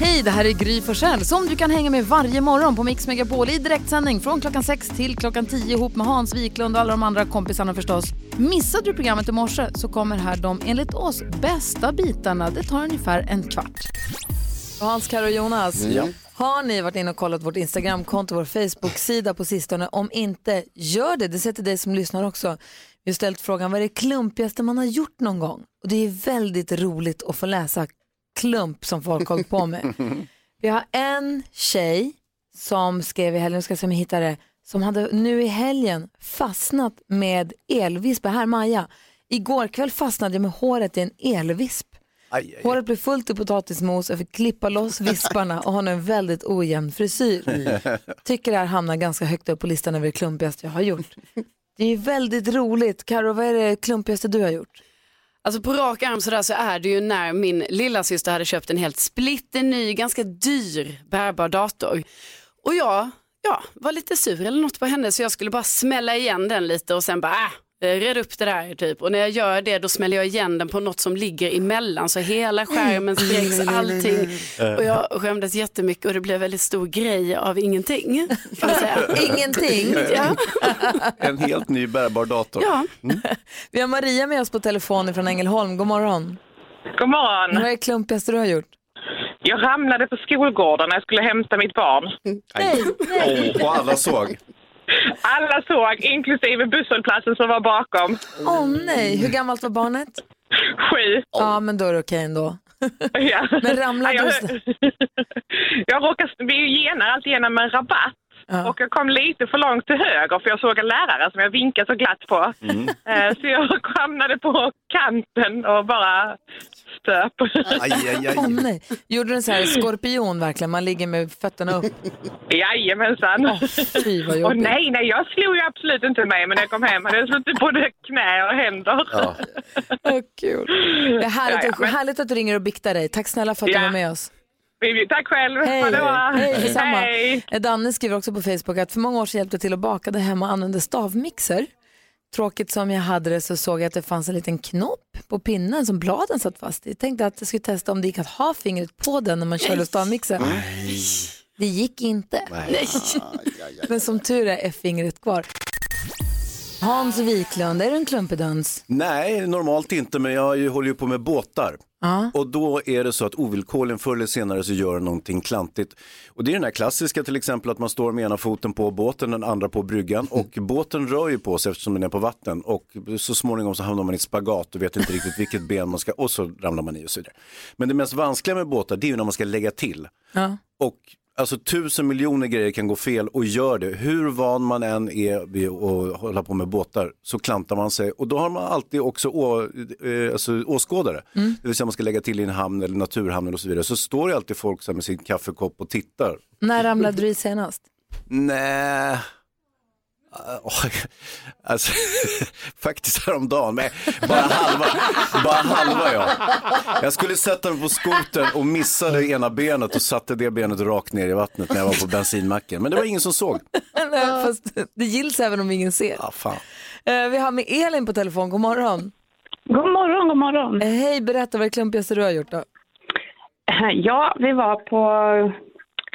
Hej, det här är Gry Forssell som du kan hänga med varje morgon på Mix Megapol i direktsändning från klockan 6 till klockan 10 ihop med Hans Wiklund och alla de andra kompisarna förstås. Missade du programmet i morse så kommer här de enligt oss bästa bitarna. Det tar ungefär en kvart. Hans, Karo och Jonas. Ja. Har ni varit inne och kollat vårt Instagramkonto, vår Facebook-sida på sistone? Om inte, gör det. Det sätter dig som lyssnar också. Vi har ställt frågan, vad är det klumpigaste man har gjort någon gång? Och det är väldigt roligt att få läsa klump som folk håller på med. Vi har en tjej som skrev i helgen, nu ska jag se om jag hittar det, som hade nu i helgen fastnat med elvisp. Här Maja, igår kväll fastnade jag med håret i en elvisp. Aj, aj. Håret blev fullt i potatismos, jag fick klippa loss visparna och har en väldigt ojämn frisyr. Tycker det här hamnar ganska högt upp på listan över det klumpigaste jag har gjort. Det är väldigt roligt. Karo, vad är det klumpigaste du har gjort? Alltså på rak arm sådär så är det ju när min lilla syster hade köpt en helt splitterny, ganska dyr bärbar dator. Och jag ja, var lite sur eller något på henne så jag skulle bara smälla igen den lite och sen bara äh, red upp det där typ. Och när jag gör det då smäller jag igen den på något som ligger emellan så hela skärmen spräcks allting. Och jag skämdes jättemycket och det blev väldigt stor grej av ingenting. Ingenting. Ja. En helt ny bärbar dator. Ja. Vi har Maria med oss på telefon från Ängelholm. God morgon. God morgon. Vad är det klumpigaste du har gjort? Jag ramlade på skolgården när jag skulle hämta mitt barn. Nej, nej. Åh, och alla såg. Alla såg, inklusive busshållplatsen som var bakom. Åh nej, hur gammalt var barnet? Sju. Ja, men då är det okej ändå. Ja. Men ramlade Ja, du? jag, jag råkade, vi genar alltid igenom en rabatt. Ja. Och jag kom lite för långt till höger för jag såg en lärare som jag vinkade så glatt på. Eh, Så jag hamnade på kanten och bara stöp. Aj, aj, aj. Åh nej. Gjorde du en sån här skorpion verkligen? Man ligger med fötterna upp. Jajamensan. Åh, fy vad Och jobbigt. nej, nej, jag slog ju absolut inte med men när jag kom hem hade jag suttit både knä och händer. Ja. Vad kul. Det är härligt, Ja, ja, att- men- härligt att du ringer och biktar dig. Tack snälla för att du var med oss. Tack själv. Hej, hej detsamma. Hej. Eh, Danne skriver också på Facebook att för många år sedan hjälpte jag till att baka hemma och använde stavmixer. Tråkigt som jag hade det så såg jag att det fanns en liten knopp på pinnen som bladen satt fast i. Jag tänkte att jag skulle testa om det gick att ha fingret på den när man körde stavmixern. Det gick inte. Nej. Men som tur är är fingret kvar. Hans Wiklund, är du en klumpedöns? Nej, normalt inte, men jag håller ju på med båtar. Ja. Och då är det så att ovillkorligen förr eller senare så gör någonting klantigt. Och det är den här klassiska till exempel att man står med ena foten på båten, den andra på bryggan och båten rör ju på sig eftersom den är på vatten och så småningom så hamnar man i ett spagat och vet inte riktigt vilket ben man ska och så ramlar man i och så vidare. Men det mest vanskliga med båtar det är ju när man ska lägga till. Ja. Och alltså tusen miljoner grejer kan gå fel och gör det. Hur van man än är vid att hålla på med båtar så klantar man sig och då har man alltid också å, eh, alltså, åskådare. Mm. Det vill säga man ska lägga till i en hamn eller naturhamn och så vidare. Så står det alltid folk så med sin kaffekopp och tittar. När ramlade du i senast? Nej. Oj, Alltså, faktiskt häromdagen, men bara halva, bara halva ja. Jag skulle sätta mig på skotern och missade ena benet och satte det benet rakt ner i vattnet när jag var på bensinmacken. Men det var ingen som såg. Nej, Fast det gills även om ingen ser. Ja, fan. Eh, Vi har med Elin på telefon. God morgon. God morgon, god morgon. Eh, Hej, berätta vad är det klumpigaste du har gjort då? Ja, vi var på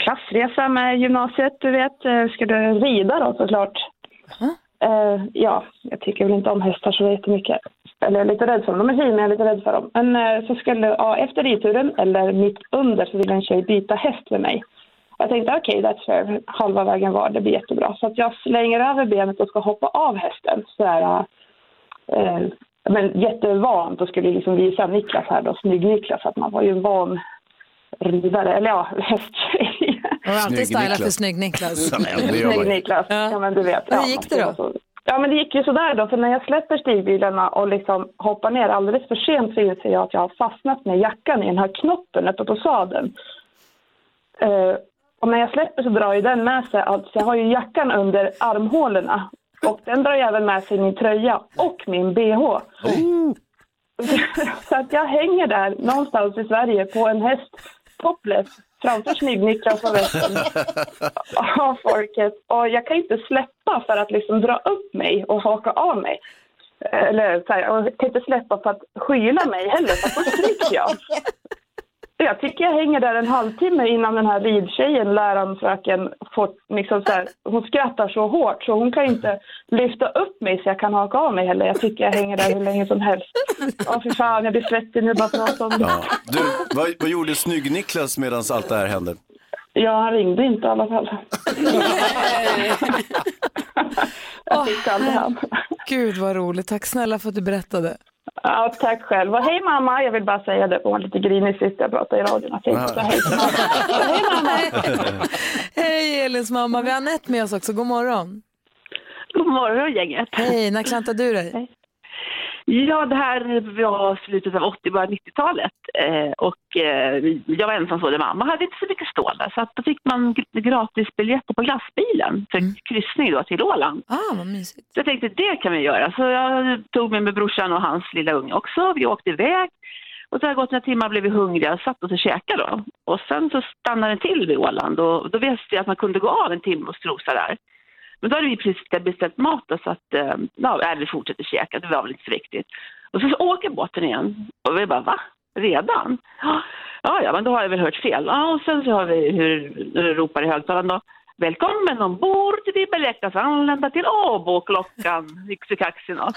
klassresa med gymnasiet, du vet. Eh, Skulle rida då såklart. Uh, ja, jag tycker väl inte om hästar så jättemycket. Eller jag är lite rädd för dem. De är fina, men jag är lite rädd för dem. Men eh, så skulle, ja, efter ridturen, eller mitt under, så ville en tjej byta häst med mig. Jag tänkte okej, that's fair. Halva vägen var, det blir jättebra. Så att jag slänger över benet och ska hoppa av hästen. Så här, eh, men jättevant och skulle liksom visa Niklas här då, snygg-Niklas, att man var ju en van ridare, eller ja, hästtjej. Har du alltid Snygg stylat Niklas. för snygg Niklas? Ju. Snygg-Niklas, Ja. ja. men du vet. Hur ja, gick man det då? Ja men det gick ju sådär då, för när jag släpper stigbilarna och liksom hoppar ner alldeles för sent så inser jag att jag har fastnat med jackan i den här knoppen uppe på sadeln. Eh, och när jag släpper så drar ju den med sig, alltså jag har ju jackan under armhålorna och den drar ju även med sig min tröja och min bh. så att jag hänger där någonstans i Sverige på en häst topless framför Snygg-Niklas och resten av folket. Och jag kan inte släppa för att liksom dra upp mig och haka av mig. Eh, eller så här, och jag kan inte släppa för att skyla mig heller, för då stryks jag. Ja, jag tycker jag hänger där en halvtimme innan den här ridtjejen, läraren, fröken, får liksom så här, hon skrattar så hårt så hon kan inte lyfta upp mig så jag kan haka av mig heller. Jag tycker jag hänger där hur länge som helst. Åh fy fan, jag blir svettig nu bara prata om det. Ja. Du, vad, vad gjorde Snygg-Niklas medan allt det här hände? Ja, han ringde inte i alla fall. jag tyckte aldrig han. Gud vad roligt. Tack snälla för att du berättade. Ja, tack själv. Och hej mamma, jag vill bara säga det. Hon var lite grinig sist jag pratade i radion. Jag tänkte så hej mamma. Hej mamma. Hej Elins mamma. Vi har Anette med oss också. God morgon. God morgon gänget. Hej, när klantade du dig? Ja, det här var slutet av 80 början 90-talet. Eh, och eh, jag var ensamstående mamma, hade inte så mycket stålar. Så att då fick man gr- gratisbiljetter på glassbilen för kryssning då till Åland. Ah, vad mysigt. Så jag tänkte det kan vi göra. Så jag tog med mig brorsan och hans lilla unge också. Vi åkte iväg. Och så har det gått några timmar blev vi hungriga och satt oss och käkade då. Och sen så stannade den till vid Åland och då visste jag att man kunde gå av en timme och strosa där. Men då hade vi precis beställt mat då, så att eh, ja, vi fortsätter käka, det var väl inte så viktigt. Och så, så åker båten igen. Och vi bara, va? Redan? Ja, ja, men då har jag väl hört fel. Ja, och sen så har vi hur hur det ropar i högtalaren då. Välkommen ombord till Bibelektas anlända till Åbo klockan yxekaxi då.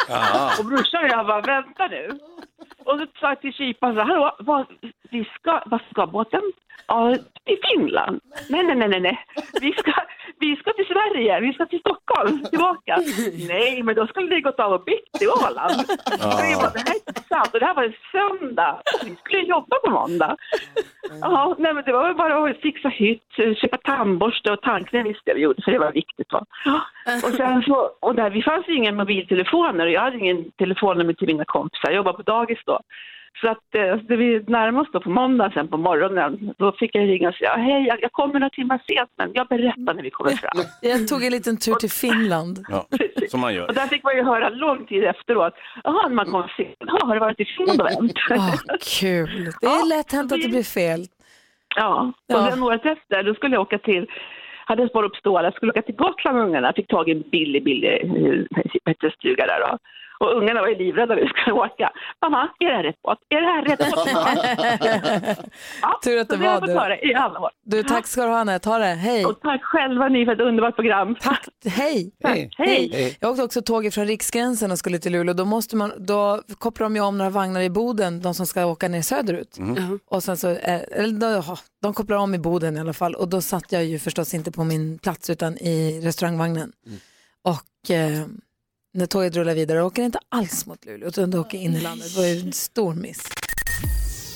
Och brorsan och jag bara, vänta nu. Och så sa jag till kyparen så här, hallå, vad, vi ska, vad ska båten? Ja, till Finland. Nej, nej, nej, nej, nej. Vi ska, vi ska till Sverige, vi ska till Stockholm, tillbaka. Nej, men då skulle vi gått av och bytt till Åland. Och vi bara, det här är inte sant. Och det här var en söndag. Vi skulle jobba på måndag. Ja, nej, men det var väl bara att fixa hytt, köpa tandborste och tandkräm visste jag vi gjorde, för det var viktigt. Va? Och sen så, och där, vi fanns ju inga mobiltelefoner och jag hade ingen telefonnummer till mina kompisar. Jag jobbade på dagis då. Så att eh, det vi närmade oss då på måndag sen på morgonen, då fick jag ringa och säga hej, jag, jag kommer några timmar sent, men jag berättar när vi kommer fram. Jag tog en liten tur till Finland. Ja, som man gör. Och där fick man ju höra lång tid efteråt, jaha, man kom sent, har du varit i Finland och vänt? Åh, kul. Det är lätt hänt att det blir fel. Ja, och Ja. sen året efter då skulle jag åka till, hade sparat upp stålar, skulle åka till Gotland med ungarna, fick tag i en billig, billig eh, det, stuga där då. Och ungarna var ju livrädda när vi skulle åka. Mamma, är det här rätt båt? Är det här rätt båt? ja, Tur att det var du. höra i alla år. Du, tack ska du ha Anette. Ha det. Hej. Och tack själva ni för ett underbart program. Tack. Hej. Hej. Hej. Jag åkte också tåg från Riksgränsen och skulle till Luleå. Då, måste man, då kopplar de ju om några vagnar i Boden, de som ska åka ner söderut. Och sen så, eh, eller, då, jaha, de kopplar om i Boden i alla fall. Och då satt jag ju förstås inte på min plats utan i restaurangvagnen. Och eh, när tåget rullar vidare åker det inte alls mot Luleå utan det åker in i landet. Det var ju en stor miss.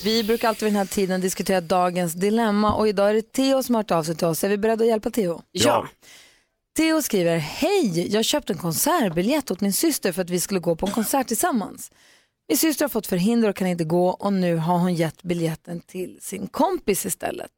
Vi brukar alltid vid den här tiden diskutera dagens dilemma och idag är det Theo som har hört av sig till oss. Är vi beredda att hjälpa Theo? Ja. Theo skriver, hej, jag köpte en konsertbiljett åt min syster för att vi skulle gå på en konsert tillsammans. Min syster har fått förhinder och kan inte gå och nu har hon gett biljetten till sin kompis istället.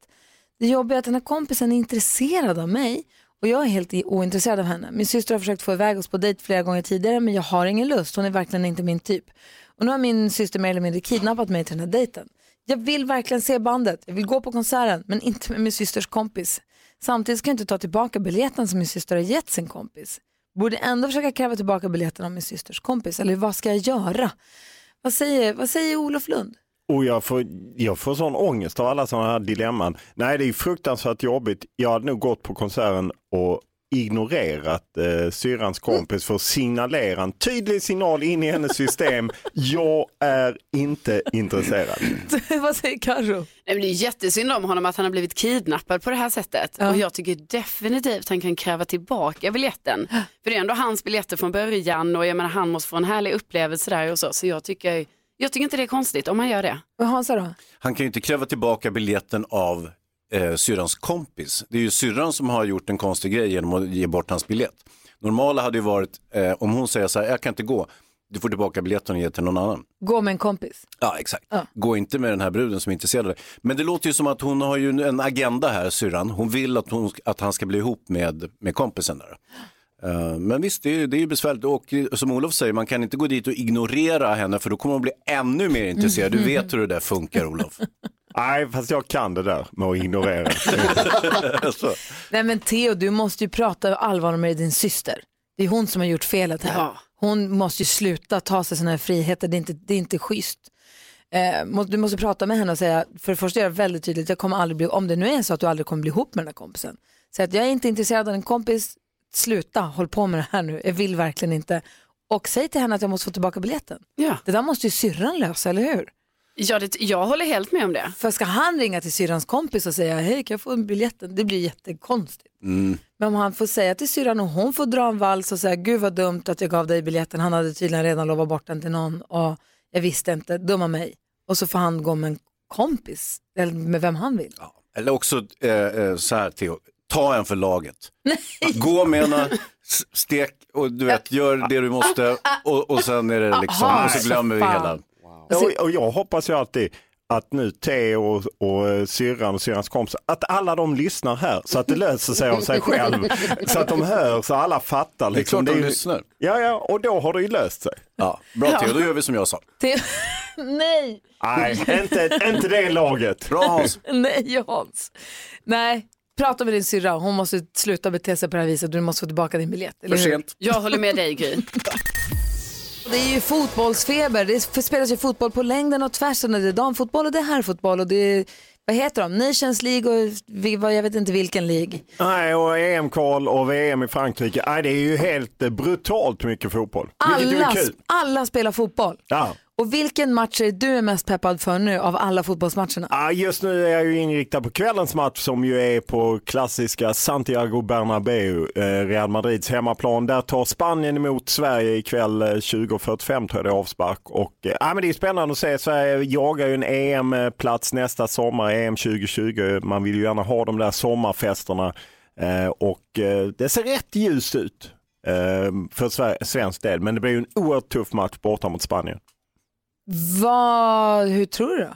Det jobbiga är att den här kompisen är intresserad av mig och jag är helt ointresserad av henne. Min syster har försökt få iväg oss på dejt flera gånger tidigare men jag har ingen lust, hon är verkligen inte min typ. Och nu har min syster mer eller mindre kidnappat mig till den här dejten. Jag vill verkligen se bandet, jag vill gå på konserten men inte med min systers kompis. Samtidigt kan jag inte ta tillbaka biljetten som min syster har gett sin kompis. Borde ändå försöka kräva tillbaka biljetten av min systers kompis eller vad ska jag göra? Vad säger, vad säger Olof Lund? Och jag får, jag får sån ångest av alla sådana här dilemman. Nej, det är fruktansvärt jobbigt. Jag hade nog gått på konserten och ignorerat eh, syrrans kompis för att signalera en tydlig signal in i hennes system. Jag är inte intresserad. vad säger Karo? Nej, men det är jättesynd om honom att han har blivit kidnappad på det här sättet. Ja. Och jag tycker definitivt att han kan kräva tillbaka biljetten. För det är ändå hans biljetter från början och jag menar han måste få en härlig upplevelse där och så. Så jag tycker, jag tycker inte det är konstigt om han gör det. Hansa då? Han kan ju inte kräva tillbaka biljetten av eh, syrrans kompis. Det är ju syrran som har gjort en konstig grej genom att ge bort hans biljett. Normala hade ju varit eh, om hon säger så här, jag kan inte gå, du får tillbaka biljetten och ge till någon annan. Gå med en kompis. Ja, exakt. Ja. Gå inte med den här bruden som är intresserad av dig. Men det låter ju som att hon har ju en agenda här, syrran. Hon vill att, hon, att han ska bli ihop med, med kompisen där. Eh, men visst, det är, det är ju besvärligt. Och som Olof säger, man kan inte gå dit och ignorera henne för då kommer hon bli ännu mer intresserad. Du vet hur det där funkar, Olof. Nej, fast jag kan det där med att ignorera. Nej men Theo, du måste ju prata allvar med din syster. Det är hon som har gjort felet här. Ja. Hon måste ju sluta ta sig sådana här friheter, det är inte, det är inte schysst. Eh, du måste prata med henne och säga, för det första göra väldigt tydligt, jag kommer aldrig bli, om det nu är så att du aldrig kommer bli ihop med den här kompisen. Säg att jag är inte intresserad av en kompis, sluta, håll på med det här nu, jag vill verkligen inte. Och säg till henne att jag måste få tillbaka biljetten. Ja. Det där måste ju syrran lösa, eller hur? Ja, det, jag håller helt med om det. För ska han ringa till syrrans kompis och säga, hej kan jag få biljetten? Det blir jättekonstigt. Mm. Men om han får säga till syrran och hon får dra en vals och säga, gud vad dumt att jag gav dig biljetten, han hade tydligen redan lovat bort den till någon och jag visste inte, dumma mig. Och så får han gå med en kompis, eller med vem han vill. Eller också eh, eh, så här Theo, ta en för laget. Gå med henne, stek och du vet, gör det du måste och, och sen är det liksom, Aha, och så glömmer vi hela. Och, och jag hoppas ju alltid att nu Theo och, och syrran och syrrans kompisar, att alla de lyssnar här så att det löser sig av sig själv. så att de hör så alla fattar. Det är Liksom. klart de lyssnar. Ja, ja, och då har det ju löst sig. Ja, bra Theo, då gör vi som jag sa. Nej, Nej, inte, inte det laget. Bra Hans. nej Hans. Nej, prata med din syrra, hon måste sluta bete sig på det här viset, du måste få tillbaka din biljett. Eller För sent. Jag håller med dig Gry. Det är ju fotbollsfeber. Det spelas ju fotboll på längden och tvärsen. och Det är damfotboll och det är herrfotboll och det är, vad heter de, Nations League och vi- vad- jag vet inte vilken League. Nej, och EM-kval och VM i Frankrike. Nej, det är ju helt eh, brutalt mycket fotboll. Alla, alla spelar fotboll. Ja. Och vilken match är du mest peppad för nu av alla fotbollsmatcherna? Ah, just nu är jag ju inriktad på kvällens match som ju är på klassiska Santiago Bernabéu, eh, Real Madrids hemmaplan. Där tar Spanien emot Sverige ikväll eh, 20.45 tror jag det är avspark. Och, eh, ah, men det är spännande att se. Sverige jagar ju en EM-plats nästa sommar, EM 2020. Man vill ju gärna ha de där sommarfesterna eh, och eh, det ser rätt ljust ut eh, för svensk del. Men det blir ju en oerhört tuff match borta mot Spanien. Vad, hur tror du då?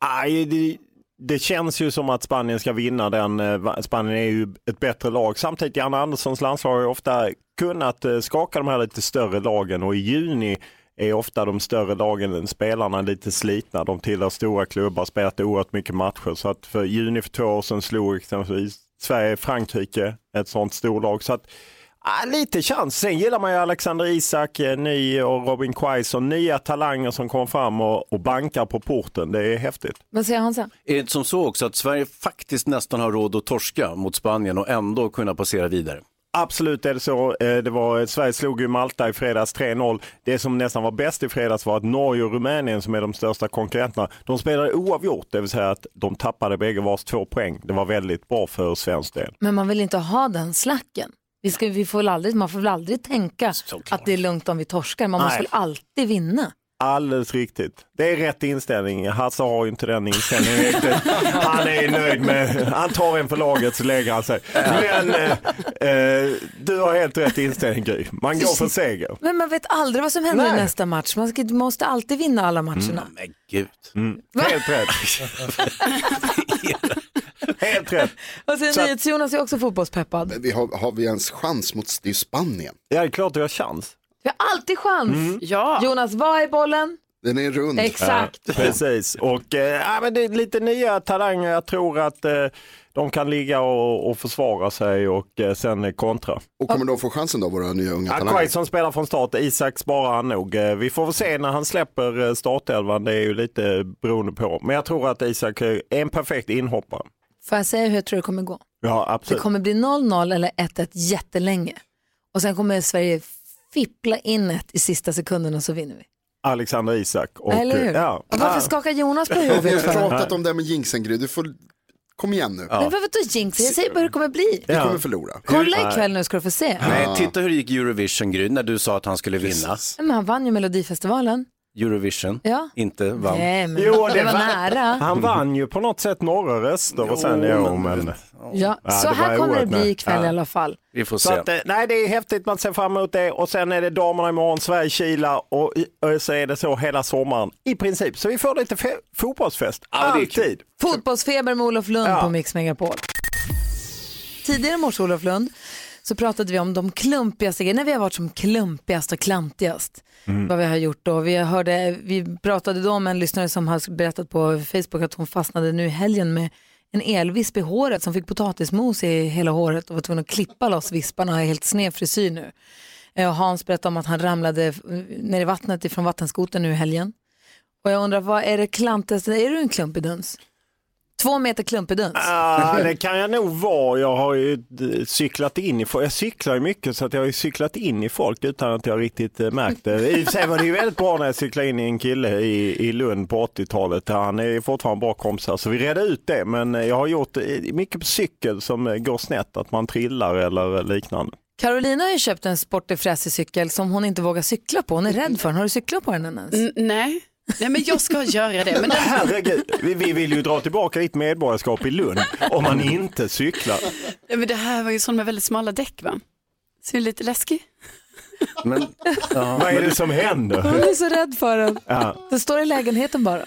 Aj, det, det känns ju som att Spanien ska vinna den. Eh, Spanien är ju ett bättre lag. Samtidigt, Janne Anderssons landslag har ju ofta kunnat eh, skaka de här lite större lagen och i juni är ofta de större lagen, spelarna lite slitna. De tillhör stora klubbar, spelat oerhört mycket matcher. Så att för juni för två år sedan slog exempelvis Sverige Frankrike, ett sånt storlag. Så att Ah, lite chans. Sen gillar man ju Alexander Isak, eh, ny och Robin Quaison, nya talanger som kommer fram och, och bankar på porten. Det är häftigt. Vad säger Hansa? Är det inte som så också att Sverige faktiskt nästan har råd att torska mot Spanien och ändå kunna passera vidare? Absolut är det så. Eh, Det var, Sverige slog ju Malta i fredags 3-0. Det som nästan var bäst i fredags var att Norge och Rumänien som är de största konkurrenterna, de spelade oavgjort, det vill säga att de tappade bägge vars två poäng. Det var väldigt bra för svensk del. Men man vill inte ha den slacken. Vi, ska, vi får väl aldrig, man får väl aldrig tänka Såklart. att det är lugnt om vi torskar. Man måste Nej. väl alltid vinna. Alldeles riktigt. Det är rätt inställning. Hasse har ju inte den inställningen riktigt. Han är nöjd med, han tar en för laget så lägger han sig. Men eh, eh, du har helt rätt inställning Gry. Man går för seger. Men man vet aldrig vad som händer i Nej. nästa match. Man ska, måste alltid vinna alla matcherna. Men gud. Helt rätt. Helt rätt. Och sen Så att- NyhetsJonas är också fotbollspeppad. Men vi har, har vi ens chans mot det är Spanien? Ja, det är klart du har chans. Vi har alltid chans. Ja, Jonas, vad är bollen? Den är rund. Exakt. Precis, och ja, men det är lite nya talanger. Jag tror att eh, de kan ligga och, och försvara sig och eh, sen kontra. Och kommer de få chansen då, våra nya unga Ja, talanger? Quaison spelar från start, Isak sparar han nog. Vi får väl se när han släpper startelvan, det är ju lite beroende på. Men jag tror att Isak är en perfekt inhoppare. Får jag säga hur jag tror det kommer gå? Ja, Det absolut. kommer bli 0-0 eller 1-1 jättelänge. Och sen kommer Sverige fippla in ett i sista sekunderna så vinner vi. Alexander Isak. Och, Eller hur? Ja. Och varför Ja. skakar Jonas på Ja, vi har huvudet pratat om det här med jinxen Gry, du får, kom igen nu. Men varför då jinxa? Jag säger bara hur det kommer bli. Vi Ja. kommer förlora. Kolla ikväll nu ska du få se. Nej, titta hur det gick Eurovision Gry när du sa att han skulle vinna. Men han vann ju Melodifestivalen. Eurovision, Ja. inte vann. Nej, men Jo, det, det var var- nära. Han vann ju på något sätt några röster och sen, Jo, men-. Ja, Ja, så här kommer det bli ikväll i Ja. alla fall. Vi får Så se. att, eh, nej, det är häftigt, man ser fram emot det. Och sen är det damerna imorgon, Sverige-Kila och, och så är det så hela sommaren i princip. Så vi får lite fe- fotbollsfest, Ja, alltid. Fotbollsfeber med Olof Lund Ja. på Mix Megapol. Tidigare i morse, Olof Lund, så pratade vi om de klumpigaste grejerna, när vi har varit som klumpigast och klantigast. Vad vi har gjort då. Vi, hörde, vi pratade då om en lyssnare som har berättat på Facebook att hon fastnade nu i helgen med en elvisp i håret som fick potatismos i hela håret och var tvungen att klippa loss visparna och har helt sned frisyr nu. Eh, Hans berättade om att han ramlade eh, ner i vattnet ifrån vattenskoten nu i helgen. Och jag undrar, vad är det klantigaste? Är du en klumpig duns? Två meter klumpig duns? Ah, det kan jag nog vara. Jag har ju eh, cyklat in i folk. Jag cyklar ju mycket så att jag har ju cyklat in i folk utan att jag riktigt eh, märkt det. I och för sig var det ju väldigt bra när jag cyklade in i en kille i, i Lund på 80-talet. Han är fortfarande bra kompisar så vi redde ut det. Men jag har gjort eh, mycket på cykel som eh, går snett, att man trillar eller liknande. Carolina har ju köpt en sportig fräsig cykel som hon inte vågar cykla på. Hon är rädd för den. Har du cyklat på den än ens? N- nej. Nej, men jag ska göra det. Men den, Herregud, vi, vi vill ju dra tillbaka ditt medborgarskap i Lund om man inte cyklar. nej, men det här var ju sån med väldigt smala däck va? Ser lite läskig. Men, ja, Vad är det som händer? Hon är så rädd för den. Ja. Den står i lägenheten bara.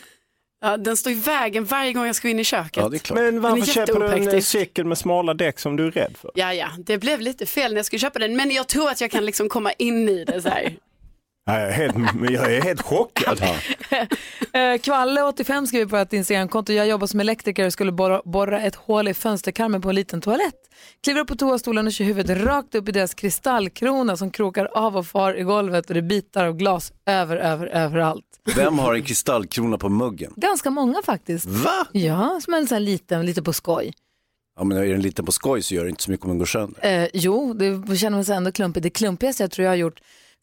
Ja, den står i vägen varje gång jag ska in i köket. ja, det är klart. Men varför är köper du en cykel med smala däck som du är rädd för? Ja, ja, det blev lite fel när jag skulle köpa den, men jag tror att jag kan liksom komma in i det så här. Ja, Jag är helt, jag är helt chockad. Eh, Kvalle85 skriver på ett Instagramkonto. Jag jobbar som elektriker och skulle borra, borra ett hål i fönsterkarmen på en liten toalett. Kliver upp på toastolen och kör huvudet rakt upp i deras kristallkrona som krokar av och far i golvet och det bitar av glas över, över, överallt. Vem har en kristallkrona på muggen? Ganska många faktiskt. Va? Ja, som en sån här liten, lite på skoj. Ja, men är den liten på skoj så gör det inte så mycket om den går sönder. Eh, jo, det känner man sig ändå klumpig. Det klumpigaste jag tror jag har gjort,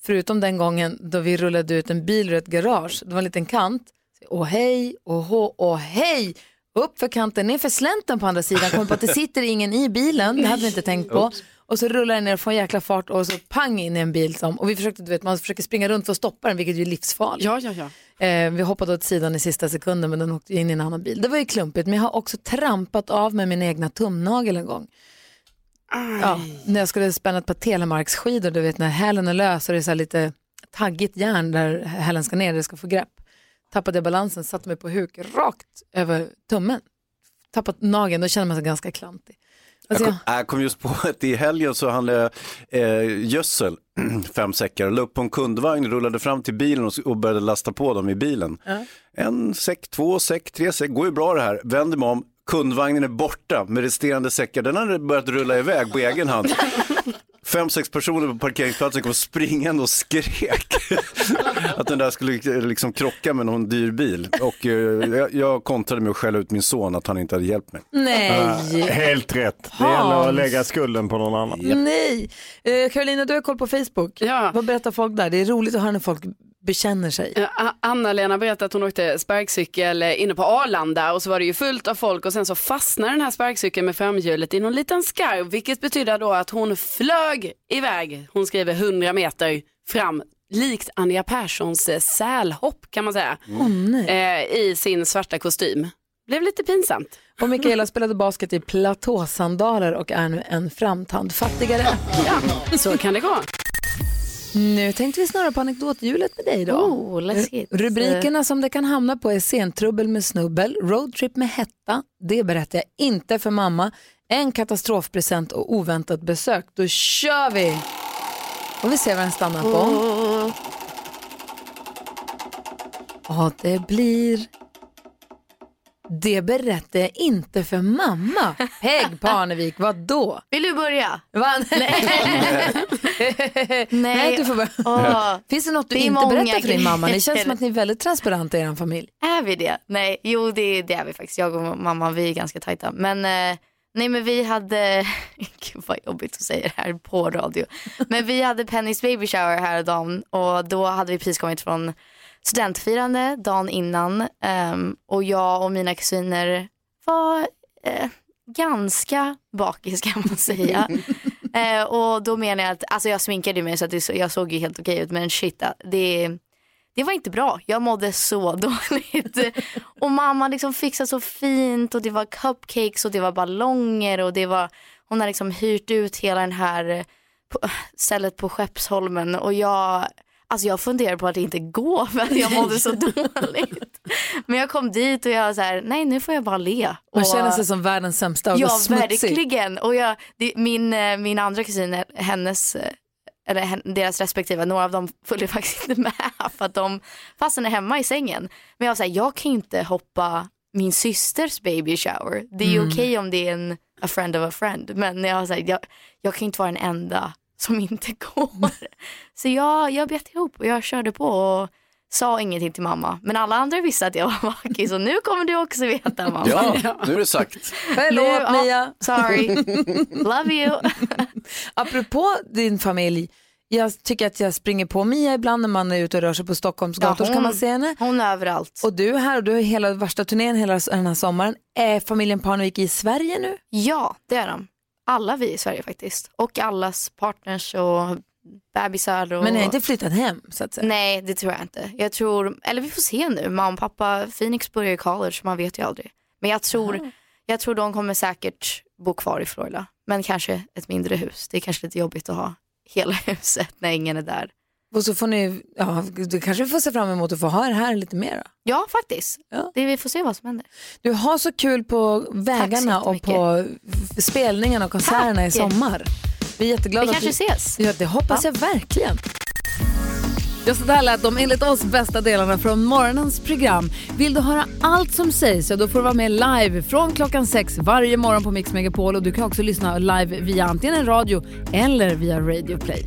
förutom den gången då vi rullade ut en bil ur ett garage, det var en liten kant. Åh hej, åh åh hej! Upp för kanten, ner för slänten på andra sidan, kommer på att det sitter ingen i bilen, det hade vi inte tänkt på. Och så rullar den ner och får en jäkla fart och så pang in i en bil som, och vi försökte, du vet, man försöker springa runt för att stoppa den, vilket ju är livsfarligt. Ja, ja, ja. Eh, vi hoppade åt sidan i sista sekunden men den åkte in i en annan bil. Det var ju klumpigt men jag har också trampat av med min egna tumnagel en gång. Ja, när jag skulle spänna ett par telemarksskidor, du vet när hälen är lös och det är så här lite taggigt järn där hälen ska ner, det ska få grepp. Tappade jag balansen, satte mig på huk rakt över tummen. Tappat nageln, då känner man sig ganska klantig. Alltså, Jag kom, jag kom just på att i helgen så handlade jag eh, gödsel, fem säckar, la upp på en kundvagn, rullade fram till bilen och, och började lasta på dem i bilen. En säck, två säck, tre säck, går ju bra det här. Vänder mig om, kundvagnen är borta med resterande säckar. Den hade börjat rulla iväg på egen hand. Fem, sex personer på parkeringsplatsen kom springande och skrek att den där skulle liksom krocka med någon dyr bil. Och eh, jag, jag kontrade med att skälla ut min son att han inte hade hjälpt mig. nej, Helt rätt. Det gäller att lägga skulden på någon annan. nej. Eh, Carolina, du har koll på Facebook. Ja. Vad berättar folk där? Det är roligt att höra när folk bekänner sig. Anna-Lena berättade att hon åkte sparkcykel eh, inne på Arlanda och så var det ju fullt av folk och sen så fastnade den här sparkcykeln med framhjulet i någon liten skarv vilket betyder då att hon flög iväg, hon skriver 100 meter fram likt Anja Perssons eh, sälhopp kan man säga eh, i sin svarta kostym. Blev lite pinsamt. Och Mikaela spelade basket i platåsandaler och är nu en framtand fattigare. Ja, så kan det gå. Nu tänkte vi snurra på anekdothjulet med dig då. Oh, läskigt. Rubrikerna som det kan hamna på är sentrubbel med snubbel, roadtrip med hetta, det berättar jag inte för mamma, en katastrofpresent och oväntat besök. Då kör vi! Och vi ser vad den stannar på. Ja, det blir... Det berättar jag inte för mamma. Peg Parnevik, vad då? Vill du börja? Va? Nej. Nej, du får börja. Åh, Finns det något du Det inte berättar för din mamma? Ni känns som att ni är väldigt transparenta i er familj. är vi det? Nej, jo det, det är vi faktiskt. Jag och mamma, vi är ganska tajta. Men eh, nej men vi hade, gud vad jobbigt att säga det här på radio. Men vi hade Pennys baby shower här dagen och då hade vi precis kommit från studentfirande dagen innan. Ehm, och jag och mina kusiner var eh, ganska bakis kan man säga. Eh, och då menar jag att, alltså jag sminkade mig så att det, jag såg ju helt okej ut men shit, det, det var inte bra. Jag mådde så dåligt. Och mamma liksom fixade så fint och det var cupcakes och det var ballonger och det var, hon har liksom hyrt ut hela den här eh, stället på Skeppsholmen och jag, alltså jag funderade på att inte gå för att jag mådde så dåligt. Men jag kom dit och jag så här, nej nu får jag bara le. Man Och- känner sig som världens sämsta och Ja, smutsig. verkligen. Och jag, det, min, eh, min andra kusin, hennes, eh, eller deras respektive, några av dem följde faktiskt inte med för att de fastnade hemma i sängen. Men jag var så här, jag kan ju inte hoppa min systers baby shower. Det är ju okej om det är en a friend of a friend. Men jag, var så här, jag, jag kan ju inte vara den enda som inte går. Så jag, jag bet ihop och jag körde på och sa ingenting till mamma. Men alla andra visste att jag var bakis och nu kommer du också veta mamma. Ja, nu är det sagt. Förlåt Nu- ja, Mia. Sorry. Love you. Apropå din familj, jag tycker att jag springer på Mia ibland när man är ute och rör sig på Stockholms gator så kan man se henne. Hon är överallt. Och du är här och du har hela värsta turnén hela den här sommaren. Är familjen Parnevik i Sverige nu? Ja, det är de. Alla vi i Sverige faktiskt. Och allas partners och bebisar. Och... Men ni har inte flyttat hem så att säga? Nej, det tror jag inte. Jag tror, eller vi får se nu. Mamma och pappa, Phoenix börjar i college, man vet ju aldrig. Men jag tror, jag tror de kommer säkert bo kvar i Florida. Men kanske ett mindre hus. Det är kanske lite jobbigt att ha hela huset när ingen är där. Och så får ni, ja, du kanske får se fram emot att få ha er här lite mer då. Ja, faktiskt. Det, vi får se vad som händer. Du har så kul på vägarna och på spelningarna och konserterna i Tack. sommar. Vi är jätteglada. Vi att kanske du- ses. Ja, det hoppas jag verkligen. Just det här lät de enligt oss bästa delarna från morgonens program. Vill du höra allt som sägs så då får du vara med live från klockan sex varje morgon på Mix Megapol och du kan också lyssna live via antingen en radio eller via Radio Play.